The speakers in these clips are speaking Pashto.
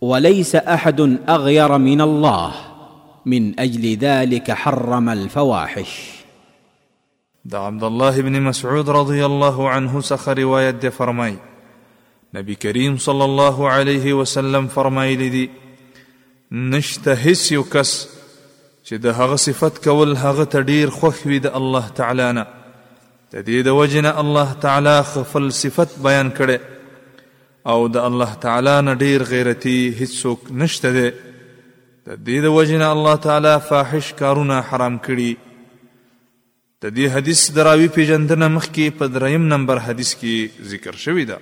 وليس احد اغير من الله من اجل ذلك حرم الفواحش. د عبدالله بن مسعود رضی الله عنه څخه روایت دی فرمای نبی کریم صلی الله علیه وسلم فرمایلی دی نشته هیڅ یو کس چې د هغه صفت کول هغه ته ډیر خوښ وي د الله تعالی نه د دې د وجنه الله تعالی خپل صفت بیان کړي او د الله تعالی نه ډیر غیرتی هیڅوک نشته دی د دې د وجې نه الله تعالی فاحش کارونه حرام کړي د دې حدیث دراوی پیژندنه مخکې په دریم نمبر حدیث کې ذکر شوی ده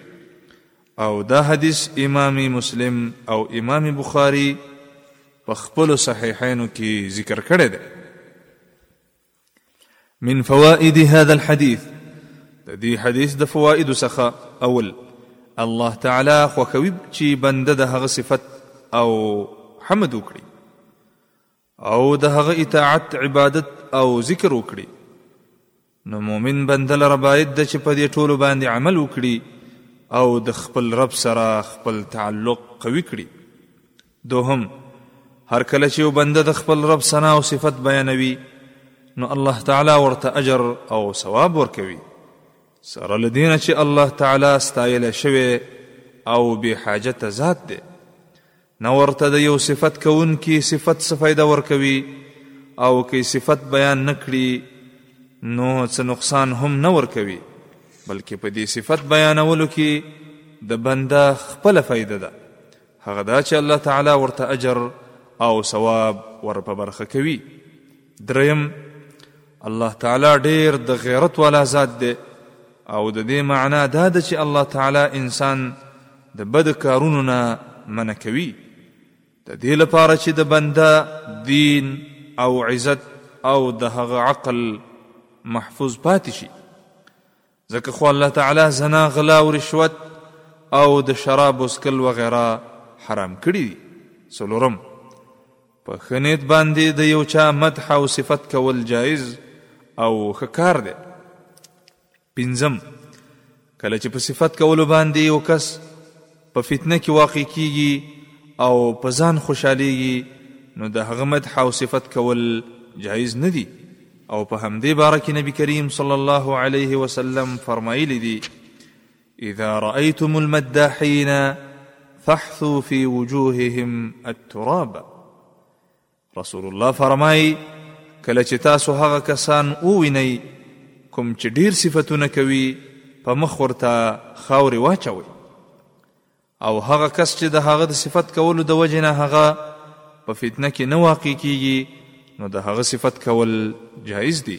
او دا حدیث امام مسلم او امام بخاری په خپل صحیحینو کې ذکر کړی دی من فوائد هذا الحديث د دې حدیث د فوائد څخه اول الله تعالی خوخوي چې بنده د هغه صفت او حمد وکړي او د هغه اطاعت عبادت او ذکر وکړي نو مؤمن بنده لره باید د چې په دې ټولو باندې عمل وکړي او د خپل رب سره خپل تعلق قوي کړي دوهم هر کله چې یو بنده د خپل رب ثنا او صفت بیانوي نو الله تعالی ورته اجر او ثواب ورکوي سره لدین چې الله تعالی ستایل شوی او به حاجت ذات دی نو ورته د یو صفت کوونکی صفت څه فائدہ ورکوي او که صفت بیان نکړي نو څه نقصان هم نه ورکوي بلکې په دې صفت بیانولو کې د بنده خپل فائدہ ده هغه دا چې الله تعالی ورته اجر او ثواب ور په برخه کوي دریم الله تعالی ډیر د غیرت والا ذات دی او د دې معنا دا ده چې الله تعالی انسان د بد کارونو نه منع کوي د دې لپاره چې د بنده دین او عزت او د هغه عقل محفوظ پاتې شي ځکه خو الله تعالی زنا غلا او رشوت او د شراب وسکل وغیره حرام کړی دي څلورم په خنیت باندې د یو چا مدح او صفت کول جایز او خکار دی پنځم کله چې په صفت کولو باندې یو کس په فتنه کې واقع کیږي او په ځان خوشحالیږي نو د هغه مدح او صفت کول جایز نه دي او په همدې باره کې نبی کریم صلی الله علیه وسلم فرمایلی دي اذا رأيتم المداحين فاحثوا في وجوههم التراب رسول الله فرمایي کله چې تاسو هغه کسان ووینئ کوم چې ډیر صفتونه کوي په مخ ورته خاورې واچوئ او هغه کس چې د هغه د صفت کولو د وجې نه هغه په فتنه کې نه واقع کیږي نو د هغه صفت کول جایز دي